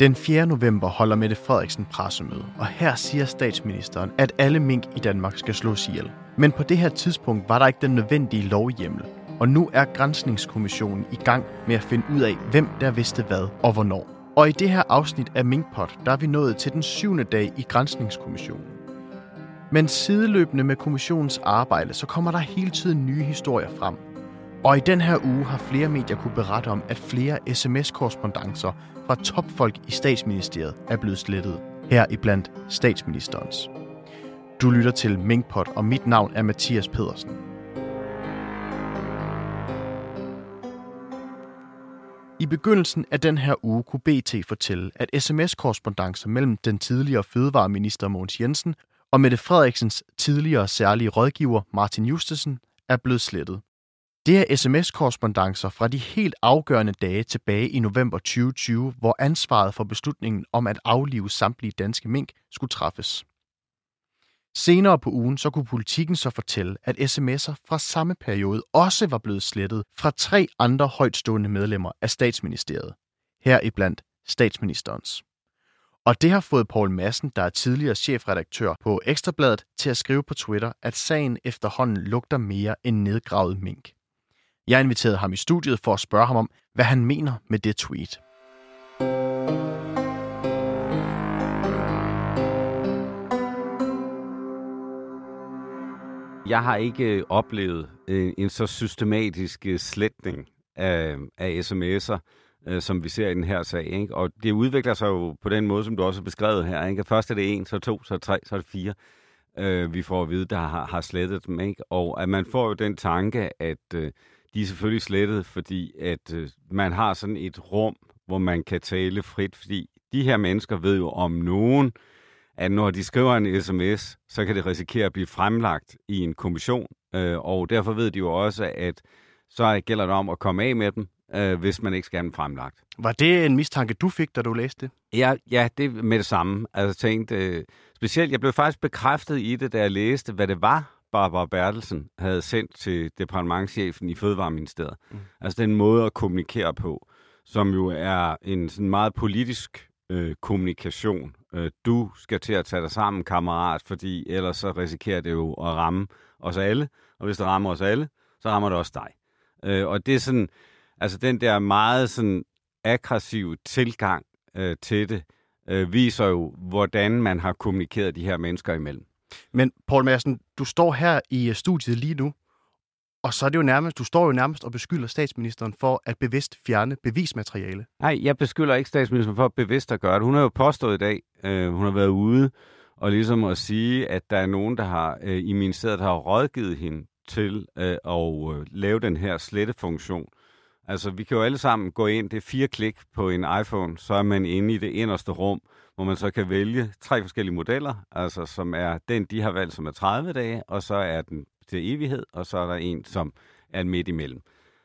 Den 4. november holder Mette Frederiksen pressemøde, og her siger statsministeren, at alle mink i Danmark skal slås ihjel. Men på det her tidspunkt var der ikke den nødvendige lovhjemmel, og nu er Grænsningskommissionen i gang med at finde ud af, hvem der vidste hvad og hvornår. Og i det her afsnit af Minkpot, der er vi nået til den syvende dag i Grænsningskommissionen. Men sideløbende med kommissionens arbejde, så kommer der hele tiden nye historier frem. Og i den her uge har flere medier kunne berette om, at flere sms-korrespondencer fra topfolk i statsministeriet er blevet slettet. Her i blandt statsministerens. Du lytter til Minkpot, og mit navn er Mathias Pedersen. I begyndelsen af den her uge kunne BT fortælle, at sms-korrespondencer mellem den tidligere fødevareminister Mogens Jensen og Mette Frederiksens tidligere særlige rådgiver Martin Justesen er blevet slettet. Det er sms-korrespondencer fra de helt afgørende dage tilbage i november 2020, hvor ansvaret for beslutningen om at aflive samtlige danske mink skulle træffes. Senere på ugen så kunne politikken så fortælle, at sms'er fra samme periode også var blevet slettet fra tre andre højtstående medlemmer af statsministeriet, heriblandt statsministerens. Og det har fået Paul Madsen, der er tidligere chefredaktør på Ekstrabladet, til at skrive på Twitter, at sagen efterhånden lugter mere end nedgravet mink. Jeg inviterede ham i studiet for at spørge ham om, hvad han mener med det tweet. Jeg har ikke øh, oplevet øh, en så systematisk øh, sletning af, af sms'er, øh, som vi ser i den her sag. Ikke? Og det udvikler sig jo på den måde, som du også har beskrevet her. Ikke? Først er det en, så to, så tre, så er det fire, øh, vi får at vide, der har, har slettet dem. Ikke? Og at man får jo den tanke, at øh, de er selvfølgelig slettet, fordi at øh, man har sådan et rum, hvor man kan tale frit, fordi de her mennesker ved jo om nogen, at når de skriver en sms, så kan det risikere at blive fremlagt i en kommission, øh, og derfor ved de jo også, at så gælder det om at komme af med dem, øh, hvis man ikke skal have dem fremlagt. Var det en mistanke, du fik, da du læste det? Ja, ja det med det samme. Altså tænkte, øh, specielt, jeg blev faktisk bekræftet i det, da jeg læste, hvad det var, Barbara Bertelsen havde sendt til departementchefen i Fødevareministeriet. Mm. Altså den måde at kommunikere på, som jo er en sådan meget politisk øh, kommunikation. Øh, du skal til at tage dig sammen, kammerat, fordi ellers så risikerer det jo at ramme os alle. Og hvis det rammer os alle, så rammer det også dig. Øh, og det er sådan, altså den der meget sådan aggressive tilgang øh, til det, øh, viser jo, hvordan man har kommunikeret de her mennesker imellem. Men Paul Madsen, du står her i øh, studiet lige nu, og så er det jo nærmest, du står jo nærmest og beskylder statsministeren for at bevidst fjerne bevismateriale. Nej, jeg beskylder ikke statsministeren for at bevidst at gøre det. Hun har jo påstået i dag, øh, hun har været ude og ligesom at sige, at der er nogen, der har øh, i ministeriet, der har rådgivet hende til øh, at øh, lave den her slettefunktion. Altså, vi kan jo alle sammen gå ind, det er fire klik på en iPhone, så er man inde i det inderste rum, hvor man så kan vælge tre forskellige modeller, altså som er den, de har valgt, som er 30 dage, og så er den til evighed, og så er der en, som er midt imellem.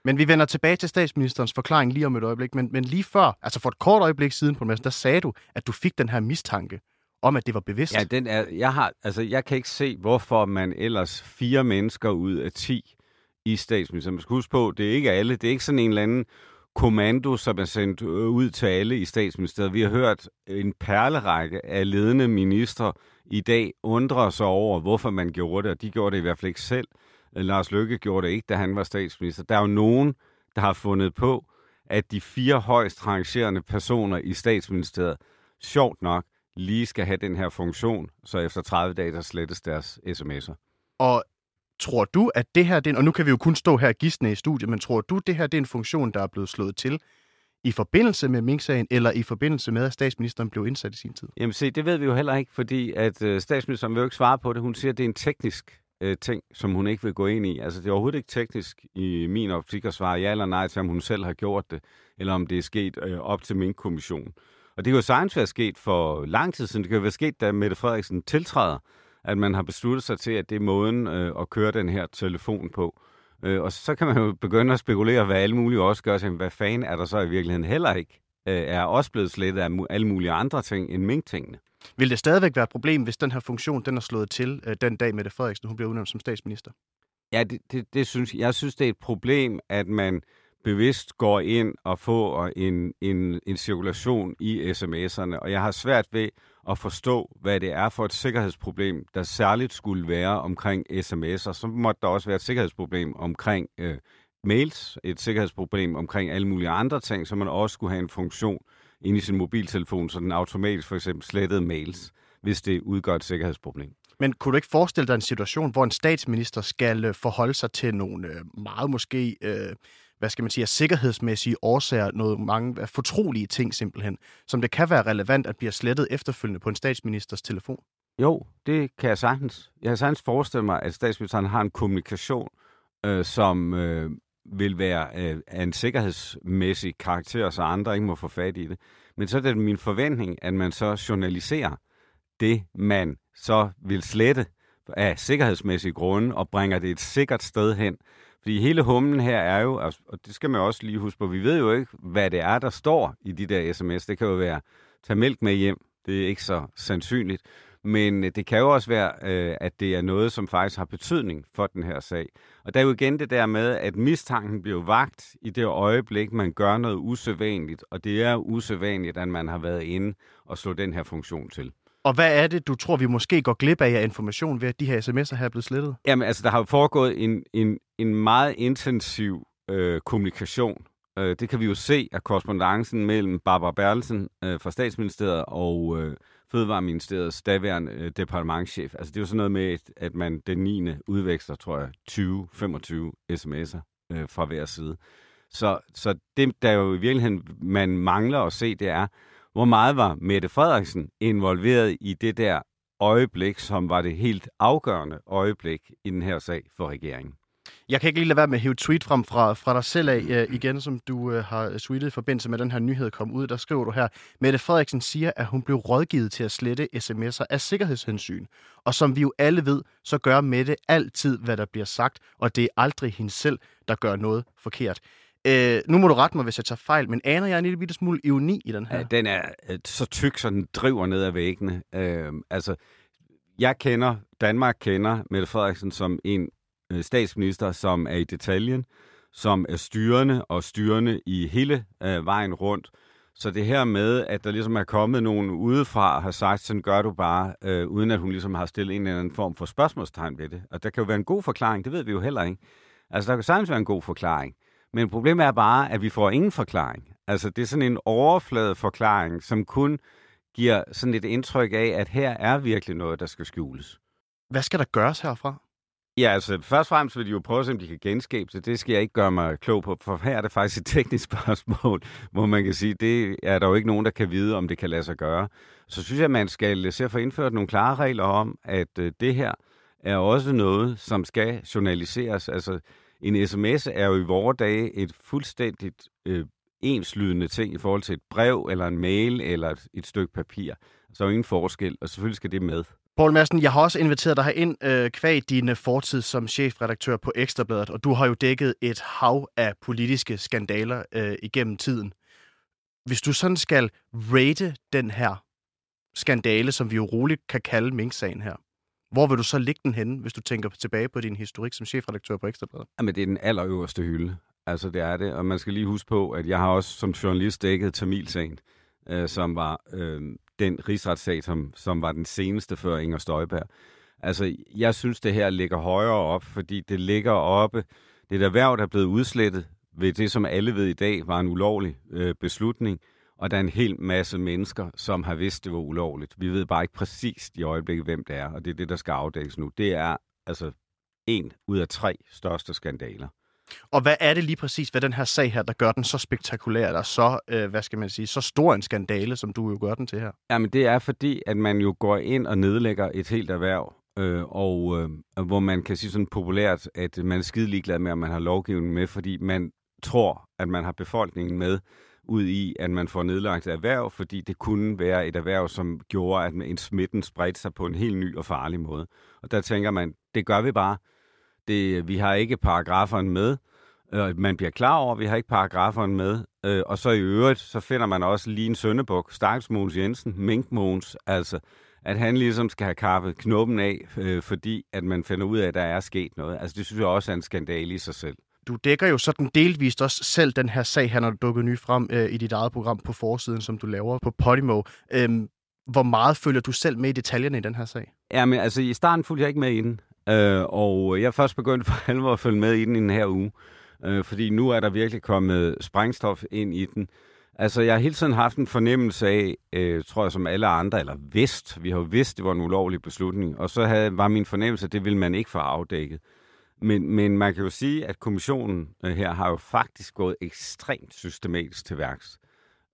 Men vi vender tilbage til statsministerens forklaring lige om et øjeblik, men, men lige før, altså for et kort øjeblik siden på der sagde du, at du fik den her mistanke om, at det var bevidst. Ja, den er, jeg, har, altså, jeg kan ikke se, hvorfor man ellers fire mennesker ud af ti i statsministeren. Man skal huske på, det er ikke alle. Det er ikke sådan en eller anden kommando, som er sendt øh, ud til alle i statsministeriet. Vi har hørt en perlerække af ledende ministre i dag undre sig over, hvorfor man gjorde det, og de gjorde det i hvert fald ikke selv. Øh, Lars Løkke gjorde det ikke, da han var statsminister. Der er jo nogen, der har fundet på, at de fire højst rangerende personer i statsministeriet, sjovt nok, lige skal have den her funktion, så efter 30 dage, der slettes deres sms'er. Og tror du, at det her, det er, og nu kan vi jo kun stå her gidsne i studiet, men tror du, det her det er en funktion, der er blevet slået til i forbindelse med Mink-sagen, eller i forbindelse med, at statsministeren blev indsat i sin tid? Jamen se, det ved vi jo heller ikke, fordi at øh, statsministeren vil jo ikke svare på det. Hun siger, at det er en teknisk øh, ting, som hun ikke vil gå ind i. Altså det er overhovedet ikke teknisk i min optik at svare ja eller nej til, om hun selv har gjort det, eller om det er sket øh, op til Mink-kommissionen. Og det kan jo sagtens være sket for lang tid siden. Det kan jo være sket, da Mette Frederiksen tiltræder, at man har besluttet sig til, at det er måden øh, at køre den her telefon på. Øh, og så kan man jo begynde at spekulere, hvad alle mulige også gør. Så, hvad fanden er der så i virkeligheden heller ikke? Øh, er også blevet slettet af alle mulige andre ting end mink-tingene. Vil det stadigvæk være et problem, hvis den her funktion den er slået til øh, den dag, Mette Frederiksen hun bliver udnævnt som statsminister? Ja, det, det, det synes jeg. Jeg synes, det er et problem, at man bevidst går ind og får en, en, en cirkulation i sms'erne, og jeg har svært ved at forstå, hvad det er for et sikkerhedsproblem, der særligt skulle være omkring sms'er. Så måtte der også være et sikkerhedsproblem omkring øh, mails, et sikkerhedsproblem omkring alle mulige andre ting, så man også skulle have en funktion inde i sin mobiltelefon, så den automatisk for eksempel slettede mails, hvis det udgør et sikkerhedsproblem. Men kunne du ikke forestille dig en situation, hvor en statsminister skal øh, forholde sig til nogle øh, meget måske, øh, hvad skal man sige, af sikkerhedsmæssige årsager, noget mange fortrolige ting simpelthen, som det kan være relevant at blive slettet efterfølgende på en statsministers telefon? Jo, det kan jeg sagtens. Jeg kan sagtens forestille mig, at statsministeren har en kommunikation, øh, som øh, vil være øh, af en sikkerhedsmæssig karakter, så andre ikke må få fat i det. Men så er det min forventning, at man så journaliserer det, man så vil slette af sikkerhedsmæssige grunde, og bringer det et sikkert sted hen. Fordi hele humlen her er jo, altså, og det skal man også lige huske på, vi ved jo ikke, hvad det er, der står i de der sms. Det kan jo være, tag mælk med hjem. Det er ikke så sandsynligt. Men øh, det kan jo også være, øh, at det er noget, som faktisk har betydning for den her sag. Og der er jo igen det der med, at mistanken bliver vagt i det øjeblik, man gør noget usædvanligt. Og det er usædvanligt, at man har været inde og slå den her funktion til. Og hvad er det, du tror, vi måske går glip af af information ved, at de her sms'er her er blevet slettet? Jamen, altså, der har jo foregået en, en, en meget intensiv øh, kommunikation. Øh, det kan vi jo se af korrespondancen mellem Barbara Berlsen øh, fra Statsministeriet og øh, Fødevareministeriets daværende øh, departementchef. Altså, det er jo sådan noget med, at man den 9. udveksler, tror jeg, 20-25 sms'er øh, fra hver side. Så, så det, der jo i virkeligheden man mangler at se, det er, hvor meget var Mette Frederiksen involveret i det der øjeblik, som var det helt afgørende øjeblik i den her sag for regeringen? Jeg kan ikke lige lade være med at hive tweet frem fra, fra dig selv af øh, igen, som du øh, har tweetet i forbindelse med den her nyhed kom ud. Der skriver du her, Mette Frederiksen siger, at hun blev rådgivet til at slette sms'er af sikkerhedshensyn. Og som vi jo alle ved, så gør Mette altid, hvad der bliver sagt, og det er aldrig hende selv, der gør noget forkert. Øh, nu må du rette mig, hvis jeg tager fejl, men aner jeg en lille bitte smule ironi i den her? Ja, den er øh, så tyk, så den driver ned ad væggene. Øh, altså, jeg kender, Danmark kender Mette Frederiksen som en øh, statsminister, som er i detaljen, som er styrende og styrende i hele øh, vejen rundt. Så det her med, at der ligesom er kommet nogen udefra og har sagt, sådan gør du bare, øh, uden at hun ligesom har stillet en eller anden form for spørgsmålstegn ved det. Og der kan jo være en god forklaring, det ved vi jo heller ikke. Altså, der kan sagtens være en god forklaring. Men problemet er bare, at vi får ingen forklaring. Altså, det er sådan en overflade forklaring, som kun giver sådan et indtryk af, at her er virkelig noget, der skal skjules. Hvad skal der gøres herfra? Ja, altså først og fremmest vil de jo prøve at se, om de kan genskabe det. Det skal jeg ikke gøre mig klog på, for her er det faktisk et teknisk spørgsmål, hvor man kan sige, det er der jo ikke nogen, der kan vide, om det kan lade sig gøre. Så synes jeg, at man skal se at få indført nogle klare regler om, at øh, det her er også noget, som skal journaliseres. Altså, en sms er jo i vore dage et fuldstændigt øh, enslydende ting i forhold til et brev, eller en mail, eller et, et stykke papir. Så er jo ingen forskel, og selvfølgelig skal det med. Poul Madsen, jeg har også inviteret dig ind øh, kvæg din øh, fortid som chefredaktør på Ekstrabladet, og du har jo dækket et hav af politiske skandaler øh, igennem tiden. Hvis du sådan skal rate den her skandale, som vi jo roligt kan kalde Mink-sagen her, hvor vil du så lægge den henne, hvis du tænker tilbage på din historik som chefredaktør på Ekstrabladet? Jamen, det er den allerøverste hylde. Altså, det er det. Og man skal lige huske på, at jeg har også som journalist dækket Tamilsagen, øh, som var øh, den rigsretssag, som, som var den seneste før Inger Støjberg. Altså, jeg synes, det her ligger højere op, fordi det ligger oppe. Det er et erhverv, der er blevet udslettet ved det, som alle ved i dag var en ulovlig øh, beslutning. Og der er en hel masse mennesker, som har vidst, det var ulovligt. Vi ved bare ikke præcist i øjeblikket, hvem det er, og det er det, der skal afdækkes nu. Det er altså en ud af tre største skandaler. Og hvad er det lige præcis ved den her sag her, der gør den så spektakulær, og så, øh, hvad skal man sige, så stor en skandale, som du jo gør den til her? Jamen det er fordi, at man jo går ind og nedlægger et helt erhverv, øh, og øh, hvor man kan sige sådan populært, at man er skide ligeglad med, om man har lovgivning med, fordi man tror, at man har befolkningen med ud i, at man får nedlagt erhverv, fordi det kunne være et erhverv, som gjorde, at en smitten spredte sig på en helt ny og farlig måde. Og der tænker man, det gør vi bare. Det, vi har ikke paragraferne med. Øh, man bliver klar over, at vi har ikke paragraferne med. Øh, og så i øvrigt, så finder man også lige en søndebuk, Starks Mogens Jensen, Mink Mogens, altså at han ligesom skal have kappet knoppen af, øh, fordi at man finder ud af, at der er sket noget. Altså det synes jeg også er en skandale i sig selv. Du dækker jo sådan delvist også selv den her sag han har dukket ny frem øh, i dit eget program på forsiden, som du laver på Podimo. Øhm, hvor meget følger du selv med i detaljerne i den her sag? Ja, men altså i starten fulgte jeg ikke med i den. Øh, og jeg er først begyndt for alvor at følge med i den i den her uge. Øh, fordi nu er der virkelig kommet sprængstof ind i den. Altså, jeg har hele tiden haft en fornemmelse af, øh, tror jeg, som alle andre, eller vidst, vi har jo vidst, det var en ulovlig beslutning, og så havde, var min fornemmelse, at det ville man ikke få afdækket. Men, men man kan jo sige, at kommissionen øh, her har jo faktisk gået ekstremt systematisk til værks.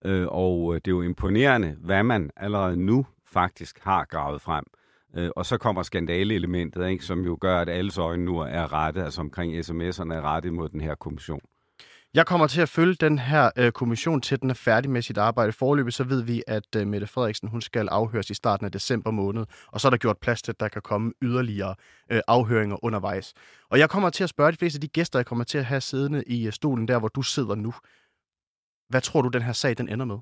Øh, og øh, det er jo imponerende, hvad man allerede nu faktisk har gravet frem. Øh, og så kommer skandaleelementet, ikke, som jo gør, at alles øjne nu er rettet, altså omkring sms'erne er rettet mod den her kommission. Jeg kommer til at følge den her øh, kommission til, den er færdig med sit arbejde. Forløbet så ved vi, at øh, Mette Frederiksen hun skal afhøres i starten af december måned, og så er der gjort plads til, at der kan komme yderligere øh, afhøringer undervejs. Og jeg kommer til at spørge de fleste af de gæster, jeg kommer til at have siddende i øh, stolen der, hvor du sidder nu. Hvad tror du, den her sag den ender med?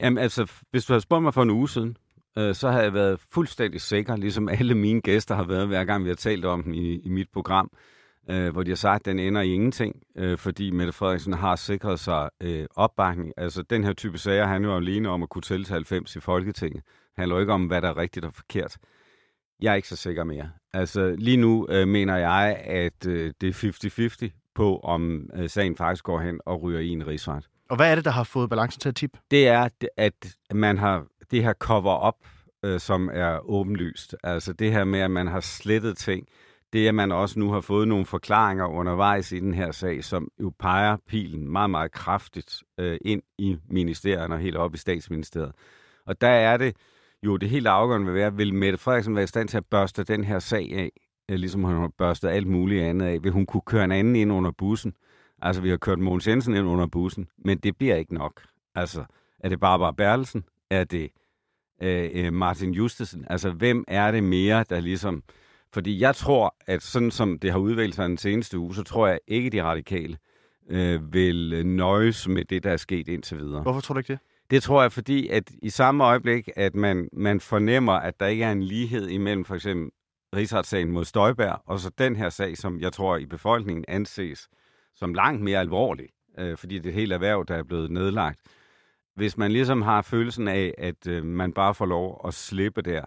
Jamen altså, hvis du havde spurgt mig for en uge siden, øh, så har jeg været fuldstændig sikker, ligesom alle mine gæster har været, hver gang vi har talt om dem i, i mit program, øh, hvor de har sagt, at den ender i ingenting, øh, fordi Mette Frederiksen har sikret sig øh, opbakning. Altså, den her type sager handler jo alene om at kunne tælle til 90 i Folketinget. Det handler jo ikke om, hvad der er rigtigt og forkert. Jeg er ikke så sikker mere. Altså, lige nu øh, mener jeg, at øh, det er 50-50 på, om øh, sagen faktisk går hen og ryger i en rigsret. Og hvad er det, der har fået balancen til at tippe? Det er, at man har det her cover-up, øh, som er åbenlyst. Altså det her med, at man har slettet ting. Det, at man også nu har fået nogle forklaringer undervejs i den her sag, som jo peger pilen meget, meget kraftigt øh, ind i ministerierne og helt op i statsministeriet. Og der er det jo det helt afgørende vil være, vil Mette Frederiksen være i stand til at børste den her sag af, øh, ligesom hun har børstet alt muligt andet af? Vil hun kunne køre en anden ind under bussen? Altså, vi har kørt Mogens Jensen ind under bussen, men det bliver ikke nok. Altså, er det Barbara Bertelsen? Er det øh, øh, Martin Justesen? Altså, hvem er det mere, der ligesom... Fordi jeg tror, at sådan som det har udviklet sig den seneste uge, så tror jeg ikke, de radikale øh, vil nøjes med det, der er sket indtil videre. Hvorfor tror du ikke det? Det tror jeg, fordi at i samme øjeblik, at man, man fornemmer, at der ikke er en lighed imellem for eksempel rigsretssagen mod Støjberg, og så den her sag, som jeg tror i befolkningen anses som langt mere alvorlig, øh, fordi det er et helt erhverv, der er blevet nedlagt. Hvis man ligesom har følelsen af, at øh, man bare får lov at slippe der,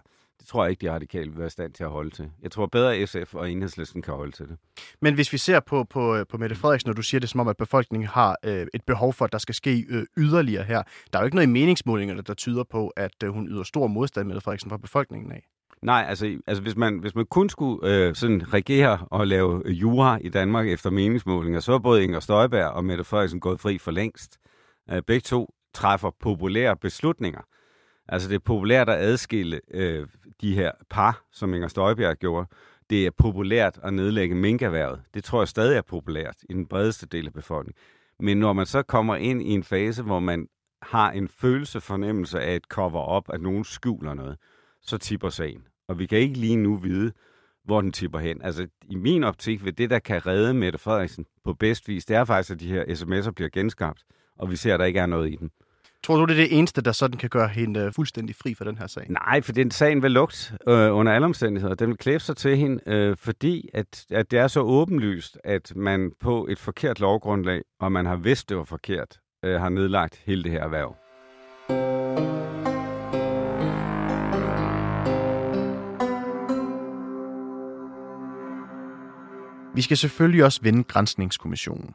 tror jeg ikke, de radikale vil være i stand til at holde til. Jeg tror bedre, at SF og Enhedslisten kan holde til det. Men hvis vi ser på, på, på Mette Frederiksen, når du siger det som om, at befolkningen har øh, et behov for, at der skal ske øh, yderligere her. Der er jo ikke noget i meningsmålingerne, der tyder på, at øh, hun yder stor modstand, Mette Frederiksen, fra befolkningen af. Nej, altså, altså hvis, man, hvis man kun skulle øh, sådan regere og lave jura i Danmark efter meningsmålinger, så er både Inger Støjberg og Mette Frederiksen gået fri for længst. Øh, begge to træffer populære beslutninger. Altså det er populært at adskille øh, de her par, som Inger Støjbjerg gjorde. Det er populært at nedlægge minkerværet. Det tror jeg stadig er populært i den bredeste del af befolkningen. Men når man så kommer ind i en fase, hvor man har en følelse fornemmelse af et cover-up, at nogen skjuler noget, så tipper sagen. Og vi kan ikke lige nu vide, hvor den tipper hen. Altså, i min optik vil det, der kan redde Mette Frederiksen på bedst vis, det er faktisk, at de her sms'er bliver genskabt, og vi ser, at der ikke er noget i dem. Tror du, det er det eneste, der sådan kan gøre hende øh, fuldstændig fri for den her sag? Nej, for den sagen vil lugt øh, under alle omstændigheder. Den vil klæbe sig til hende, øh, fordi at, at det er så åbenlyst, at man på et forkert lovgrundlag, og man har vidst, det var forkert, øh, har nedlagt hele det her erhverv. Vi skal selvfølgelig også vende Grænsningskommissionen.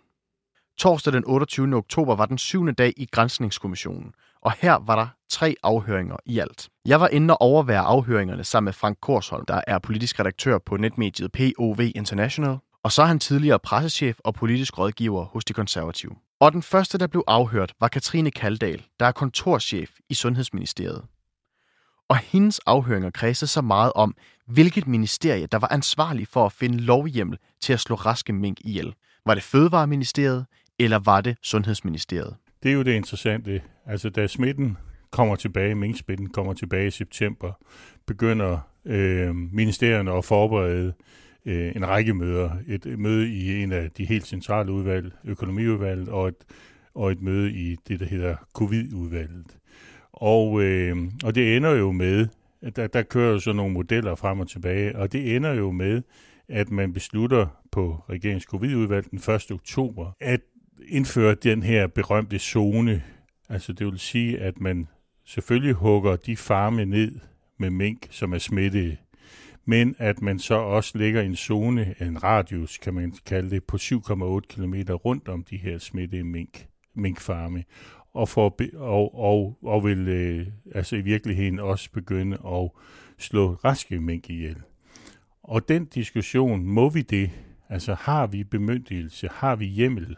Torsdag den 28. oktober var den syvende dag i Grænsningskommissionen, og her var der tre afhøringer i alt. Jeg var inde og overvære afhøringerne sammen med Frank Korsholm, der er politisk redaktør på netmediet POV International, og så er han tidligere pressechef og politisk rådgiver hos de konservative. Og den første, der blev afhørt, var Katrine Kaldal, der er kontorchef i Sundhedsministeriet. Og hendes afhøringer kredsede så meget om, hvilket ministerie, der var ansvarlig for at finde lovhjemmel til at slå raske mink ihjel. Var det Fødevareministeriet, eller var det Sundhedsministeriet? Det er jo det interessante. Altså, da smitten kommer tilbage, minksmitten kommer tilbage i september, begynder øh, ministerierne at forberede øh, en række møder. Et møde i en af de helt centrale udvalg, økonomiudvalget, og et, og et møde i det, der hedder covid-udvalget. Og, øh, og det ender jo med, at der, der kører jo så nogle modeller frem og tilbage, og det ender jo med, at man beslutter på regeringens covid-udvalg den 1. oktober at indføre den her berømte zone. Altså det vil sige, at man selvfølgelig hugger de farme ned med mink, som er smittede, men at man så også lægger en zone, en radius kan man kalde det, på 7,8 km rundt om de her smittede mink, minkfarme, og, for, og, og, og vil øh, altså i virkeligheden også begynde at slå raske mink ihjel. Og den diskussion, må vi det? Altså har vi bemyndigelse? Har vi hjemmel?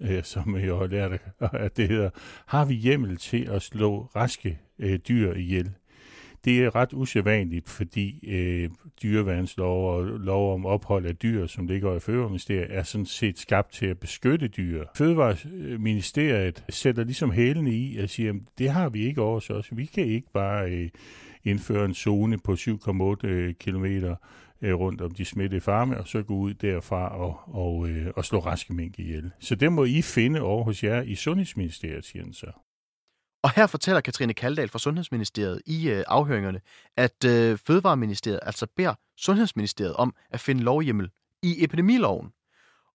Øh, som jeg har lært, at det hedder. Har vi hjemmel til at slå raske øh, dyr ihjel? Det er ret usædvanligt, fordi øh, dyreværnslov og lov om ophold af dyr, som ligger i Fødevareministeriet, er sådan set skabt til at beskytte dyr. Fødevareministeriet sætter ligesom hælene i og siger, at det har vi ikke over os. Vi kan ikke bare øh, indføre en zone på 7,8 øh, km øh, rundt om de smittede farme, og så gå ud derfra og, og, øh, og slå raske mink ihjel. Så det må I finde over hos jer i Sundhedsministeriet, siger han så. Og her fortæller Katrine Kaldal fra Sundhedsministeriet i øh, afhøringerne, at øh, Fødevareministeriet altså beder Sundhedsministeriet om at finde lovhjemmel i epidemiloven.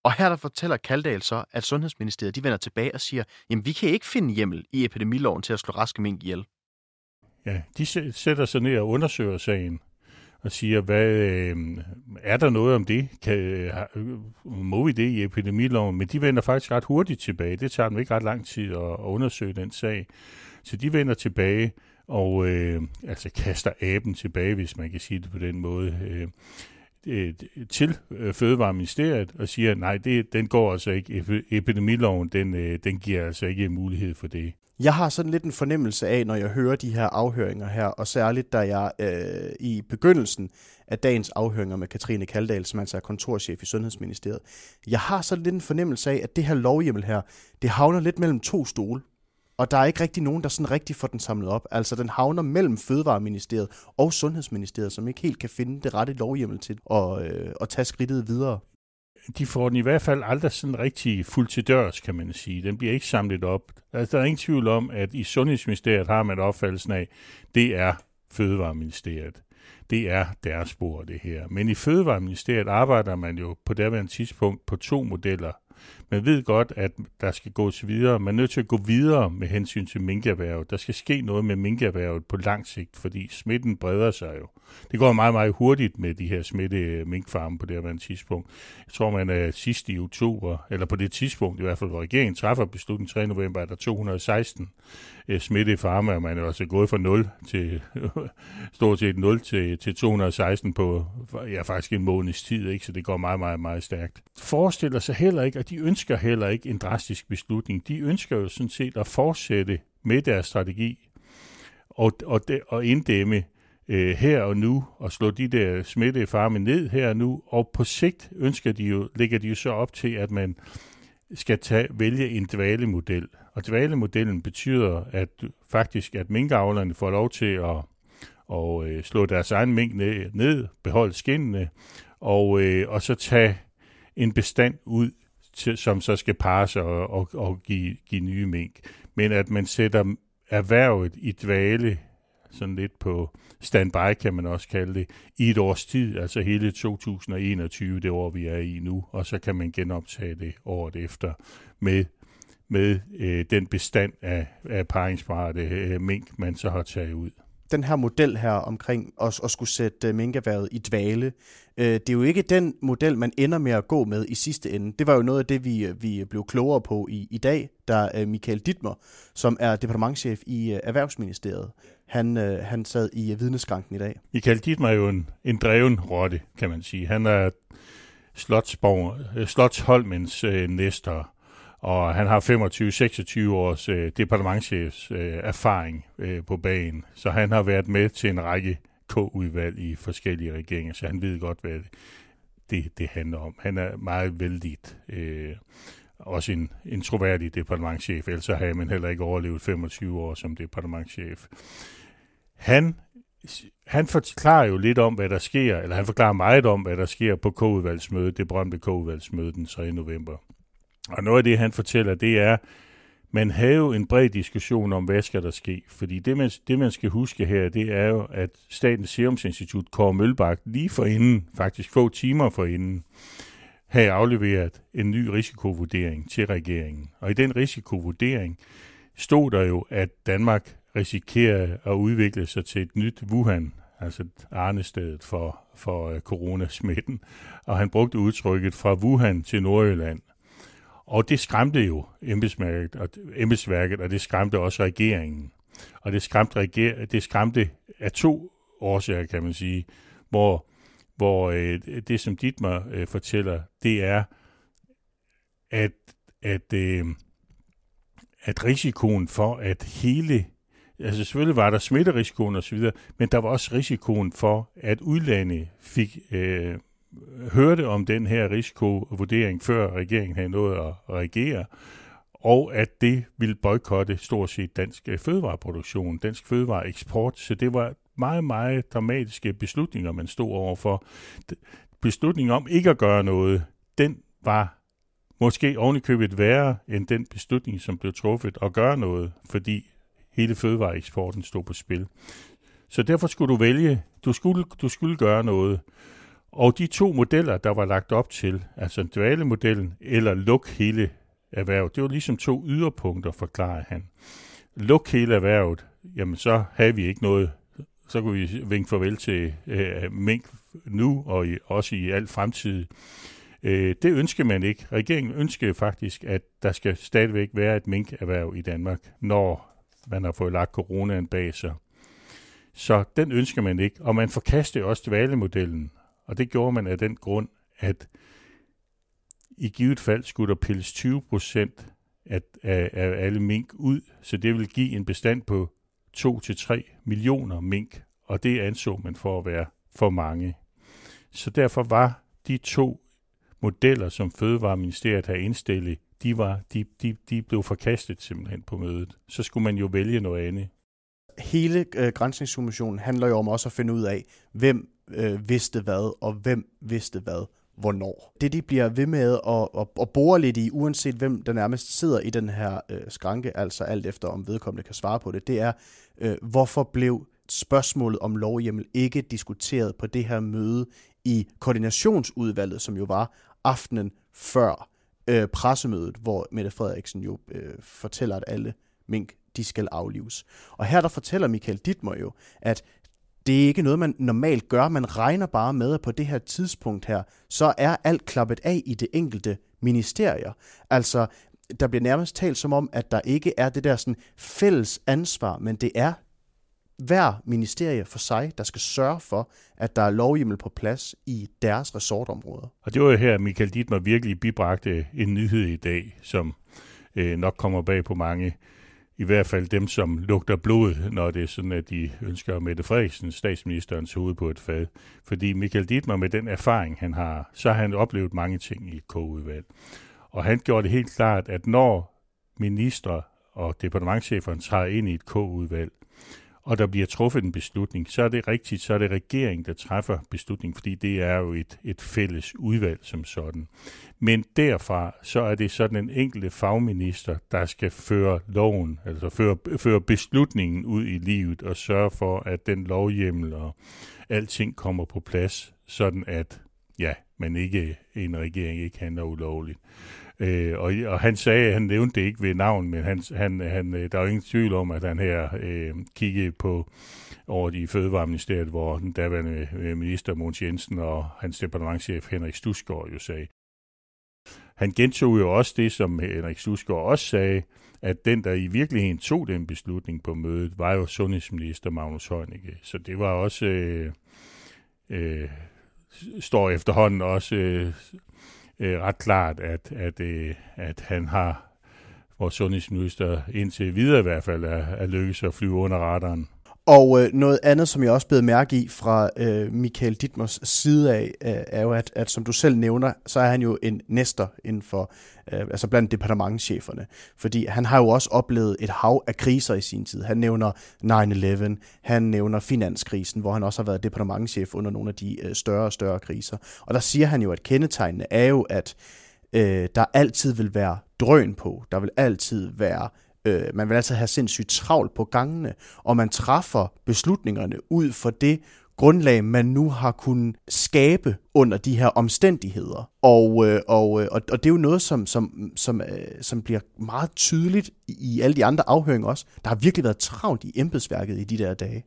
Og her der fortæller Kaldal så, at Sundhedsministeriet de vender tilbage og siger, jamen vi kan ikke finde hjemmel i epidemiloven til at slå raske mink ihjel. Ja, de sætter sig ned og undersøger sagen og siger, hvad, øh, er der noget om det? Kan, øh, må vi det i epidemiloven? Men de vender faktisk ret hurtigt tilbage. Det tager dem ikke ret lang tid at, at undersøge den sag. Så de vender tilbage og øh, altså kaster aben tilbage, hvis man kan sige det på den måde, øh, øh, til øh, Fødevareministeriet og siger, nej, det, den går altså ikke. Epidemiloven, den, øh, den giver altså ikke mulighed for det. Jeg har sådan lidt en fornemmelse af, når jeg hører de her afhøringer her, og særligt da jeg øh, i begyndelsen af dagens afhøringer med Katrine Kaldal, som altså er kontorchef i Sundhedsministeriet, jeg har sådan lidt en fornemmelse af, at det her lovhjemmel her, det havner lidt mellem to stole. Og der er ikke rigtig nogen, der sådan rigtig får den samlet op. Altså den havner mellem Fødevareministeriet og Sundhedsministeriet, som ikke helt kan finde det rette lovhjemmel til at, øh, at tage skridtet videre de får den i hvert fald aldrig sådan rigtig fuld til dørs, kan man sige. Den bliver ikke samlet op. Altså, der er ingen tvivl om, at i Sundhedsministeriet har man opfattelsen af, det er Fødevareministeriet. Det er deres spor, det her. Men i Fødevareministeriet arbejder man jo på daværende tidspunkt på to modeller. Man ved godt, at der skal gås videre. Man er nødt til at gå videre med hensyn til minkerhvervet. Der skal ske noget med minkerhvervet på lang sigt, fordi smitten breder sig jo. Det går meget, meget hurtigt med de her smitte øh, minkfarme på det her tidspunkt. Jeg tror, man er sidst i oktober, eller på det tidspunkt i hvert fald, hvor regeringen træffer beslutningen 3. november, er der 216 øh, farme, og man er altså gået fra 0 til stort set 0 til, til 216 på ja, faktisk en måneds tid, ikke? så det går meget, meget, meget stærkt. Forestiller sig heller ikke, at de ønsker heller ikke en drastisk beslutning. De ønsker jo sådan set at fortsætte med deres strategi og, og, de, og inddæmme øh, her og nu, og slå de der smittede farme ned her og nu, og på sigt ønsker de jo, lægger de jo så op til, at man skal tage, vælge en dvalemodel. Og dvalemodellen betyder at faktisk, at minkavlerne får lov til at og, øh, slå deres egen mink ned, ned beholde skinnene, og, øh, og så tage en bestand ud, til, som så skal passe og, og, og give, give nye mink. Men at man sætter erhvervet i dvale, sådan lidt på standby kan man også kalde det, i et års tid, altså hele 2021, det år vi er i nu, og så kan man genoptage det året efter med med øh, den bestand af, af paringsparate øh, mink, man så har taget ud den her model her omkring at, at skulle sætte øh, minkerværet i dvale, øh, det er jo ikke den model, man ender med at gå med i sidste ende. Det var jo noget af det, vi, øh, vi blev klogere på i, i dag, da Michael Dittmer, som er departementchef i Erhvervsministeriet, han, han sad i vidneskranken i dag. Michael Dittmer er jo en, en dreven rotte, kan man sige. Han er Slotsborg, Slotsholmens øh, næster og han har 25-26 års øh, departementchefs øh, erfaring øh, på banen, så han har været med til en række K-udvalg i forskellige regeringer, så han ved godt, hvad det, det handler om. Han er meget vældig, øh, også en, en troværdig departementchef, ellers har man heller ikke overlevet 25 år som departementchef. Han han forklarer jo lidt om, hvad der sker, eller han forklarer meget om, hvad der sker på K-udvalgsmødet, det berømte K-udvalgsmøde den 3. november. Og noget af det, han fortæller, det er, man havde jo en bred diskussion om, hvad skal der ske. Fordi det man, det, man skal huske her, det er jo, at Statens Serum Institut, Kåre Mølbak, lige for inden, faktisk få timer for inden, havde afleveret en ny risikovurdering til regeringen. Og i den risikovurdering stod der jo, at Danmark risikerer at udvikle sig til et nyt Wuhan, altså arnestedet for, for øh, coronasmitten. Og han brugte udtrykket fra Wuhan til Nordjylland. Og det skræmte jo embedsværket, og, embedsværket, og det skræmte også regeringen. Og det skræmte, reger, det skræmte af to årsager, kan man sige, hvor, hvor øh, det, som Dietmar øh, fortæller, det er, at, at, øh, at risikoen for, at hele altså selvfølgelig var der smitterisikoen osv., men der var også risikoen for, at udlandet fik øh, hørte om den her risikovurdering, før regeringen havde nået at reagere, og at det ville boykotte stort set dansk øh, fødevareproduktion, dansk fødevareeksport. Så det var meget, meget dramatiske beslutninger, man stod overfor. Beslutningen om ikke at gøre noget, den var måske ovenikøbet værre end den beslutning, som blev truffet at gøre noget, fordi hele fødevareeksporten stod på spil. Så derfor skulle du vælge, du skulle, du skulle gøre noget. Og de to modeller, der var lagt op til, altså dvalemodellen eller luk hele erhvervet, det var ligesom to yderpunkter, forklarer han. Luk hele erhvervet, jamen så havde vi ikke noget, så kunne vi vinke farvel til øh, mink nu og i, også i al fremtid. Øh, det ønsker man ikke. Regeringen ønsker faktisk, at der skal stadigvæk være et minkerhverv i Danmark, når man har fået lagt coronaen bag sig. Så den ønsker man ikke, og man forkaster også dvalemodellen. Og det gjorde man af den grund, at i givet fald skulle der pilles 20 procent af, af, af alle mink ud, så det vil give en bestand på 2-3 millioner mink, og det anså man for at være for mange. Så derfor var de to modeller, som Fødevareministeriet havde indstillet, de, var, de, de, de blev forkastet simpelthen på mødet. Så skulle man jo vælge noget andet. Hele øh, grænsningskommissionen handler jo om også at finde ud af, hvem øh, vidste hvad, og hvem vidste hvad, hvornår. Det de bliver ved med at, at, at bore lidt i, uanset hvem der nærmest sidder i den her øh, skranke, altså alt efter om vedkommende kan svare på det, det er, øh, hvorfor blev spørgsmålet om lovhjemmel ikke diskuteret på det her møde i koordinationsudvalget, som jo var aftenen før øh, pressemødet, hvor Mette Frederiksen jo øh, fortæller, at alle mink de skal aflives. Og her der fortæller Michael Dittmer jo, at det er ikke noget, man normalt gør. Man regner bare med, at på det her tidspunkt her, så er alt klappet af i det enkelte ministerier. Altså, der bliver nærmest talt som om, at der ikke er det der sådan fælles ansvar, men det er hver ministerie for sig, der skal sørge for, at der er lovhjemmel på plads i deres resortområder. Og det var jo her, Michael Dittmer virkelig bibragte en nyhed i dag, som øh, nok kommer bag på mange i hvert fald dem, som lugter blod, når det er sådan, at de ønsker Mette Frederiksen, statsministerens hoved på et fad. Fordi Michael Dietmar med den erfaring, han har, så har han oplevet mange ting i K-udvalg. Og han gjorde det helt klart, at når minister og departementcheferen tager ind i et K-udvalg, og der bliver truffet en beslutning, så er det rigtigt, så er det regeringen, der træffer beslutningen, fordi det er jo et, et fælles udvalg som sådan. Men derfra, så er det sådan en enkelte fagminister, der skal føre loven, altså føre, føre beslutningen ud i livet og sørge for, at den lovhjemmel og alting kommer på plads, sådan at ja, man ikke, en regering ikke handler ulovligt. Øh, og, og han sagde, han nævnte det ikke ved navn, men han, han, han, øh, der er jo ingen tvivl om, at han her øh, kiggede på over i Fødevareministeriet, hvor den daværende øh, minister Mogens Jensen og hans departementchef Henrik Stusgaard jo sagde. Han gentog jo også det, som Henrik Stusgaard også sagde, at den, der i virkeligheden tog den beslutning på mødet, var jo sundhedsminister Magnus Heunicke. Så det var også, øh, øh, står efterhånden også øh, øh, ret klart, at, at, øh, at han har, vores sundhedsminister indtil videre i hvert fald, er, er lykkes at flyve under radaren. Og øh, noget andet, som jeg også blev mærke i fra øh, Michael Dittmers side af, øh, er jo, at, at som du selv nævner, så er han jo en næster inden for, øh, altså blandt departementcheferne. Fordi han har jo også oplevet et hav af kriser i sin tid. Han nævner 9-11, han nævner finanskrisen, hvor han også har været departementchef under nogle af de øh, større og større kriser. Og der siger han jo, at kendetegnene er jo, at øh, der altid vil være drøn på. Der vil altid være øh, man vil altså have sindssygt travlt på gangene, og man træffer beslutningerne ud for det grundlag, man nu har kunnet skabe under de her omstændigheder. Og, øh, og, øh, og, og det er jo noget, som, som, som, øh, som bliver meget tydeligt i alle de andre afhøringer også. Der har virkelig været travlt i embedsværket i de der dage.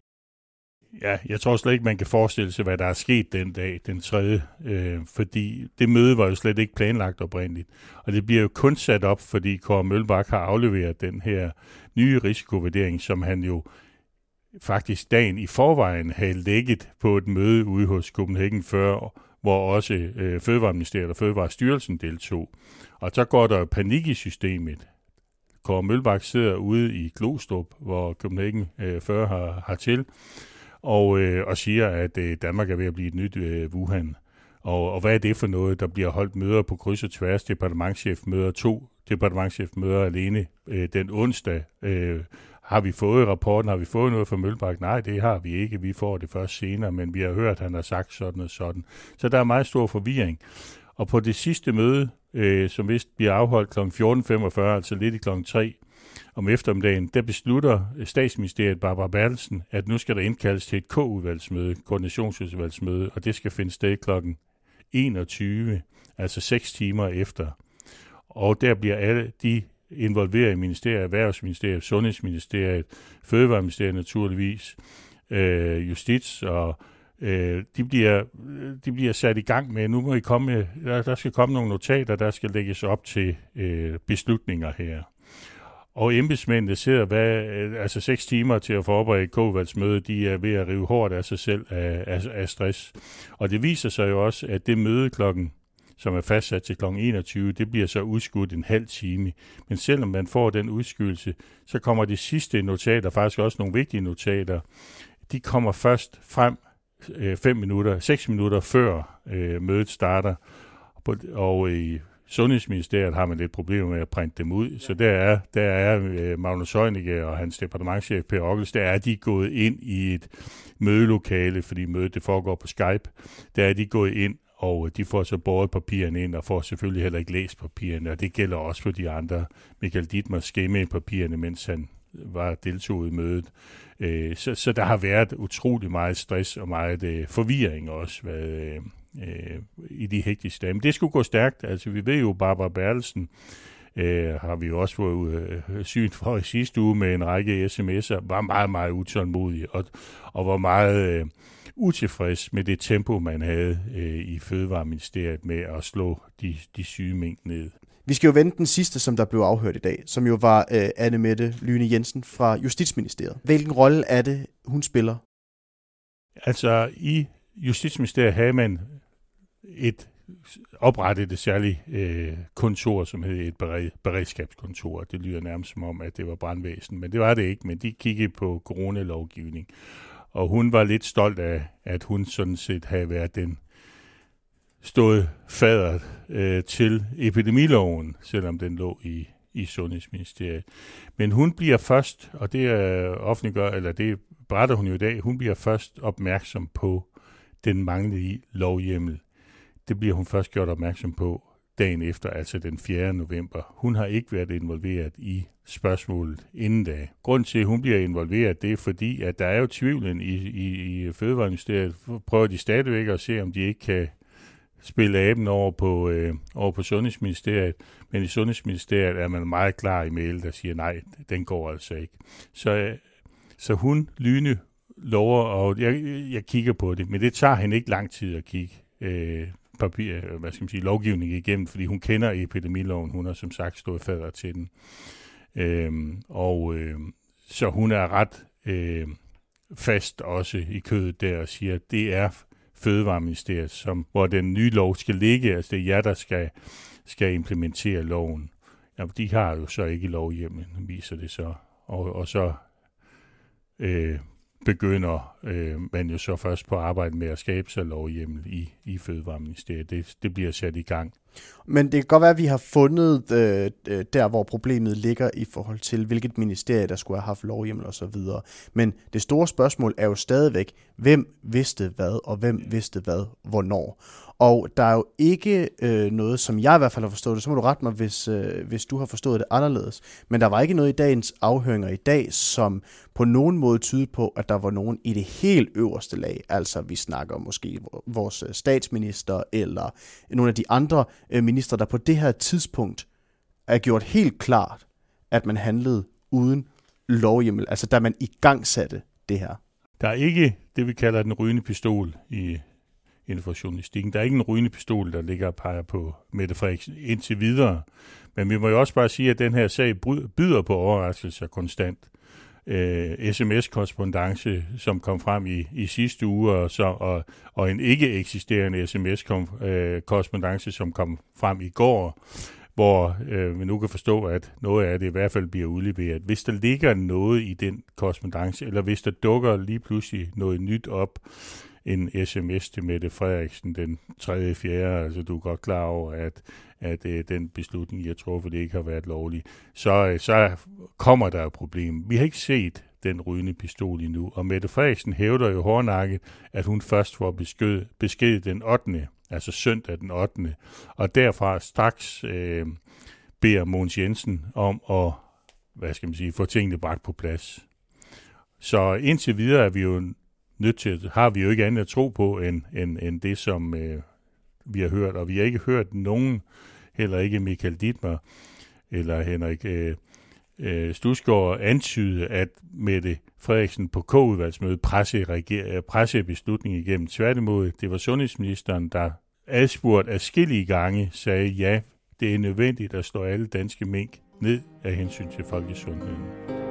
Ja, jeg tror slet ikke, man kan forestille sig, hvad der er sket den dag, den tredje, øh, fordi det møde var jo slet ikke planlagt oprindeligt. Og det bliver jo kun sat op, fordi Kåre Mølbak har afleveret den her nye risikovurdering, som han jo faktisk dagen i forvejen havde lægget på et møde ude hos Copenhagen før, hvor også øh, Fødevareministeriet og Fødevarestyrelsen deltog. Og så går der panik i systemet. Kåre Mølbak sidder ude i Glostrup, hvor Copenhagen øh, før har, har til, og, øh, og siger, at øh, Danmark er ved at blive et nyt øh, Wuhan. Og, og hvad er det for noget? Der bliver holdt møder på kryds og tværs, departementchefmøder, to departementchefmøder alene øh, den onsdag. Øh, har vi fået rapporten? Har vi fået noget fra Mølbak? Nej, det har vi ikke. Vi får det først senere, men vi har hørt, at han har sagt sådan og sådan. Så der er meget stor forvirring. Og på det sidste møde, øh, som vist bliver afholdt kl. 14.45, altså lidt i kl. 3 om eftermiddagen, der beslutter øh, statsministeriet Barbara Bertelsen, at nu skal der indkaldes til et K-udvalgsmøde, koordinationsudvalgsmøde, og det skal finde sted kl. 21, altså 6 timer efter. Og der bliver alle de involveret i ministeriet, Erhvervsministeriet, Sundhedsministeriet, Fødevareministeriet naturligvis, øh, Justits og øh, de, bliver, de bliver sat i gang med, nu må I komme der, der skal komme nogle notater, der skal lægges op til øh, beslutninger her. Og embedsmændene sidder hvad, øh, altså seks timer til at forberede et møde, de er ved at rive hårdt af sig selv af, af, af stress. Og det viser sig jo også, at det møde klokken som er fastsat til kl. 21, det bliver så udskudt en halv time. Men selvom man får den udskydelse, så kommer de sidste notater, faktisk også nogle vigtige notater, de kommer først frem øh, 5 minutter, 6 minutter før øh, mødet starter. Og i Sundhedsministeriet har man lidt problemer med at printe dem ud, så der er, der er øh, Magnus Heunicke og hans departementchef Per Ockels, der er de gået ind i et mødelokale, fordi mødet det foregår på Skype, der er de gået ind og de får så båret papirerne ind, og får selvfølgelig heller ikke læst papirerne, og det gælder også for de andre. Michael Dietmar skæmme papirerne, mens han var deltog i mødet. Øh, så, så der har været utrolig meget stress og meget øh, forvirring også hvad, øh, i de hektiske dage. Men det skulle gå stærkt. Altså, vi ved jo, Barbara Bertelsen øh, har vi også fået øh, syn for i sidste uge med en række sms'er, var meget, meget utålmodig og, og var meget... Øh, utilfreds med det tempo, man havde øh, i Fødevareministeriet med at slå de, de syge mink ned. Vi skal jo vente den sidste, som der blev afhørt i dag, som jo var øh, Anne Mette Lyne Jensen fra Justitsministeriet. Hvilken rolle er det, hun spiller? Altså, i Justitsministeriet havde man et oprettet et særligt øh, kontor, som hed et bered, beredskabskontor. Det lyder nærmest som om, at det var brandvæsen, men det var det ikke. Men de kiggede på coronalovgivning. Og hun var lidt stolt af, at hun sådan set havde været den stået fader øh, til epidemiloven, selvom den lå i, i Sundhedsministeriet. Men hun bliver først, og det er offentliggør, eller det beretter hun jo i dag, hun bliver først opmærksom på den manglende lovhjemmel. Det bliver hun først gjort opmærksom på dagen efter, altså den 4. november. Hun har ikke været involveret i spørgsmålet inden da. Grund til, at hun bliver involveret, det er fordi, at der er jo tvivlen i, i, i Fødevareministeriet. Prøver de stadigvæk at se, om de ikke kan spille aben over på, øh, over på Sundhedsministeriet, men i Sundhedsministeriet er man meget klar i mail, der siger, nej, den går altså ikke. Så, øh, så hun, Lyne, lover, og jeg, jeg kigger på det, men det tager hende ikke lang tid at kigge. Øh, papir, øh, hvad skal man sige, lovgivning igennem, fordi hun kender epidemiloven. Hun har som sagt stået fader til den. Øhm, og øh, så hun er ret øh, fast også i kødet der og siger, at det er Fødevareministeriet, som, hvor den nye lov skal ligge. Altså det er jer, der skal, skal implementere loven. Ja, de har jo så ikke lovhjemmel, viser det så. Og, og så øh, begynder øh, man jo så først på arbejde med at skabe sig lovhjemmel i, i Fødevareministeriet. Det, det bliver sat i gang. Men det kan godt være, at vi har fundet øh, øh, der, hvor problemet ligger i forhold til, hvilket ministerie, der skulle have haft lovhjemmel osv. Men det store spørgsmål er jo stadigvæk, hvem vidste hvad, og hvem vidste hvad, hvornår. Og der er jo ikke øh, noget, som jeg i hvert fald har forstået det, så må du rette mig, hvis, øh, hvis du har forstået det anderledes. Men der var ikke noget i dagens afhøringer i dag, som på nogen måde tyder på, at der var nogen i det helt øverste lag. Altså vi snakker måske vores øh, statsminister eller nogle af de andre Øh, minister, der på det her tidspunkt er gjort helt klart, at man handlede uden lovhjemmel. Altså da man i gang satte det her. Der er ikke det, vi kalder den rygende pistol i inden for journalistikken. Der er ikke en rygende pistol, der ligger og peger på Mette Frederiksen indtil videre. Men vi må jo også bare sige, at den her sag byder på overraskelser konstant. Øh, sms-korrespondence, som kom frem i, i sidste uge, og, så, og, og en ikke eksisterende sms-korrespondence, som kom frem i går, hvor øh, vi nu kan forstå, at noget af det i hvert fald bliver udleveret. Hvis der ligger noget i den korrespondence, eller hvis der dukker lige pludselig noget nyt op, en sms til Mette Frederiksen den 3. 4. Altså du er godt klar over, at, at øh, den beslutning, jeg tror, for det ikke har været lovlig. Så, øh, så kommer der et problem. Vi har ikke set den rygende pistol endnu, og Mette Frederiksen hævder jo hårdnakket, at hun først får besked, besked den 8. altså søndag den 8. Og derfra straks øh, beder Mogens Jensen om at hvad skal man sige, få tingene bragt på plads. Så indtil videre er vi jo nødt til, har vi jo ikke andet at tro på, end, end, end det, som øh, vi har hørt. Og vi har ikke hørt nogen, heller ikke Michael Dittmer eller Henrik øh, øh, Stusgaard, antyde, at Mette Frederiksen på K-udvalgsmødet presse, reger, øh, presse beslutningen igennem. Tværtimod, det var sundhedsministeren, der adspurgt afskillige gange sagde, ja, det er nødvendigt at slå alle danske mink ned af hensyn til folkesundheden.